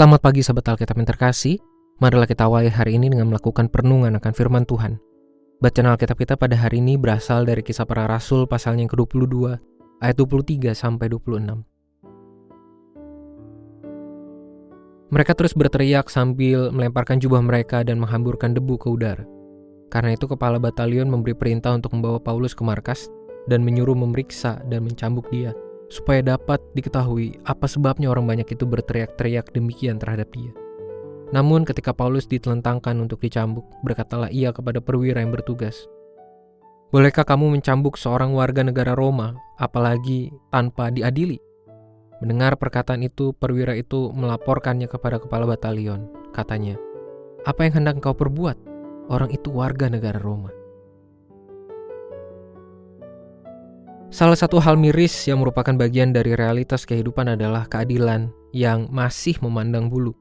Selamat pagi sahabat Alkitab yang terkasih. Marilah kita awali hari ini dengan melakukan perenungan akan firman Tuhan. Bacaan Alkitab kita pada hari ini berasal dari kisah para rasul pasalnya yang ke-22 ayat 23 sampai 26. Mereka terus berteriak sambil melemparkan jubah mereka dan menghamburkan debu ke udara. Karena itu kepala batalion memberi perintah untuk membawa Paulus ke markas dan menyuruh memeriksa dan mencambuk dia supaya dapat diketahui apa sebabnya orang banyak itu berteriak-teriak demikian terhadap dia. Namun ketika Paulus ditelentangkan untuk dicambuk, berkatalah ia kepada perwira yang bertugas, Bolehkah kamu mencambuk seorang warga negara Roma, apalagi tanpa diadili? Mendengar perkataan itu, perwira itu melaporkannya kepada kepala batalion. Katanya, apa yang hendak kau perbuat? Orang itu warga negara Roma. Salah satu hal miris yang merupakan bagian dari realitas kehidupan adalah keadilan yang masih memandang bulu.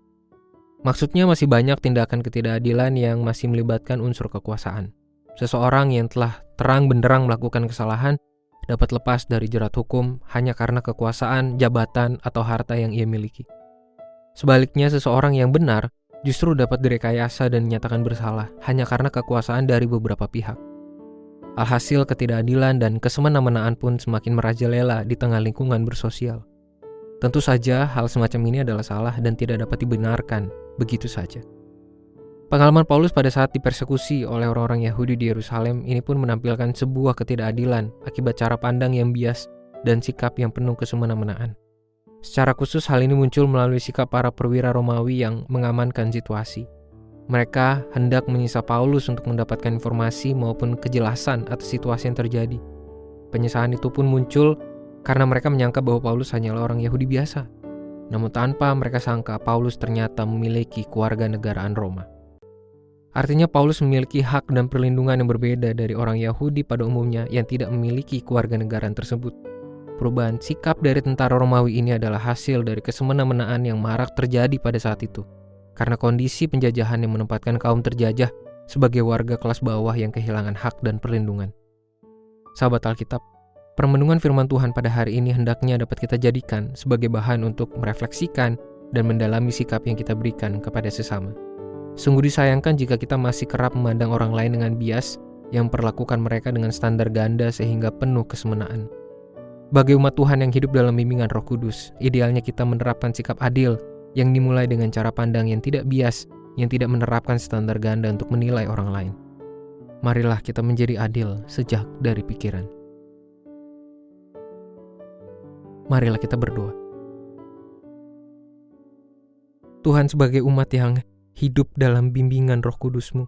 Maksudnya masih banyak tindakan ketidakadilan yang masih melibatkan unsur kekuasaan. Seseorang yang telah terang benderang melakukan kesalahan dapat lepas dari jerat hukum hanya karena kekuasaan, jabatan, atau harta yang ia miliki. Sebaliknya, seseorang yang benar justru dapat direkayasa dan dinyatakan bersalah hanya karena kekuasaan dari beberapa pihak. Alhasil ketidakadilan dan kesemena-menaan pun semakin merajalela di tengah lingkungan bersosial. Tentu saja hal semacam ini adalah salah dan tidak dapat dibenarkan begitu saja. Pengalaman Paulus pada saat dipersekusi oleh orang-orang Yahudi di Yerusalem ini pun menampilkan sebuah ketidakadilan akibat cara pandang yang bias dan sikap yang penuh kesemena-menaan. Secara khusus hal ini muncul melalui sikap para perwira Romawi yang mengamankan situasi. Mereka hendak menyisa Paulus untuk mendapatkan informasi maupun kejelasan atas situasi yang terjadi. Penyisahan itu pun muncul karena mereka menyangka bahwa Paulus hanyalah orang Yahudi biasa. Namun tanpa mereka sangka Paulus ternyata memiliki keluarga negaraan Roma. Artinya Paulus memiliki hak dan perlindungan yang berbeda dari orang Yahudi pada umumnya yang tidak memiliki keluarga negaraan tersebut. Perubahan sikap dari tentara Romawi ini adalah hasil dari kesemena-menaan yang marak terjadi pada saat itu karena kondisi penjajahan yang menempatkan kaum terjajah sebagai warga kelas bawah yang kehilangan hak dan perlindungan. Sahabat Alkitab, permenungan firman Tuhan pada hari ini hendaknya dapat kita jadikan sebagai bahan untuk merefleksikan dan mendalami sikap yang kita berikan kepada sesama. Sungguh disayangkan jika kita masih kerap memandang orang lain dengan bias yang perlakukan mereka dengan standar ganda sehingga penuh kesemenaan. Bagi umat Tuhan yang hidup dalam bimbingan Roh Kudus, idealnya kita menerapkan sikap adil yang dimulai dengan cara pandang yang tidak bias, yang tidak menerapkan standar ganda untuk menilai orang lain. Marilah kita menjadi adil sejak dari pikiran. Marilah kita berdoa. Tuhan sebagai umat yang hidup dalam bimbingan roh kudusmu,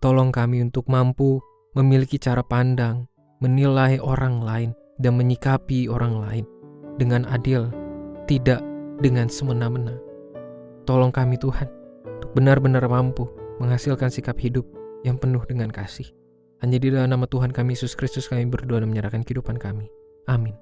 tolong kami untuk mampu memiliki cara pandang, menilai orang lain, dan menyikapi orang lain dengan adil, tidak dengan semena-mena. Tolong kami Tuhan, untuk benar-benar mampu menghasilkan sikap hidup yang penuh dengan kasih. Hanya di dalam nama Tuhan kami Yesus Kristus kami berdoa dan menyerahkan kehidupan kami. Amin.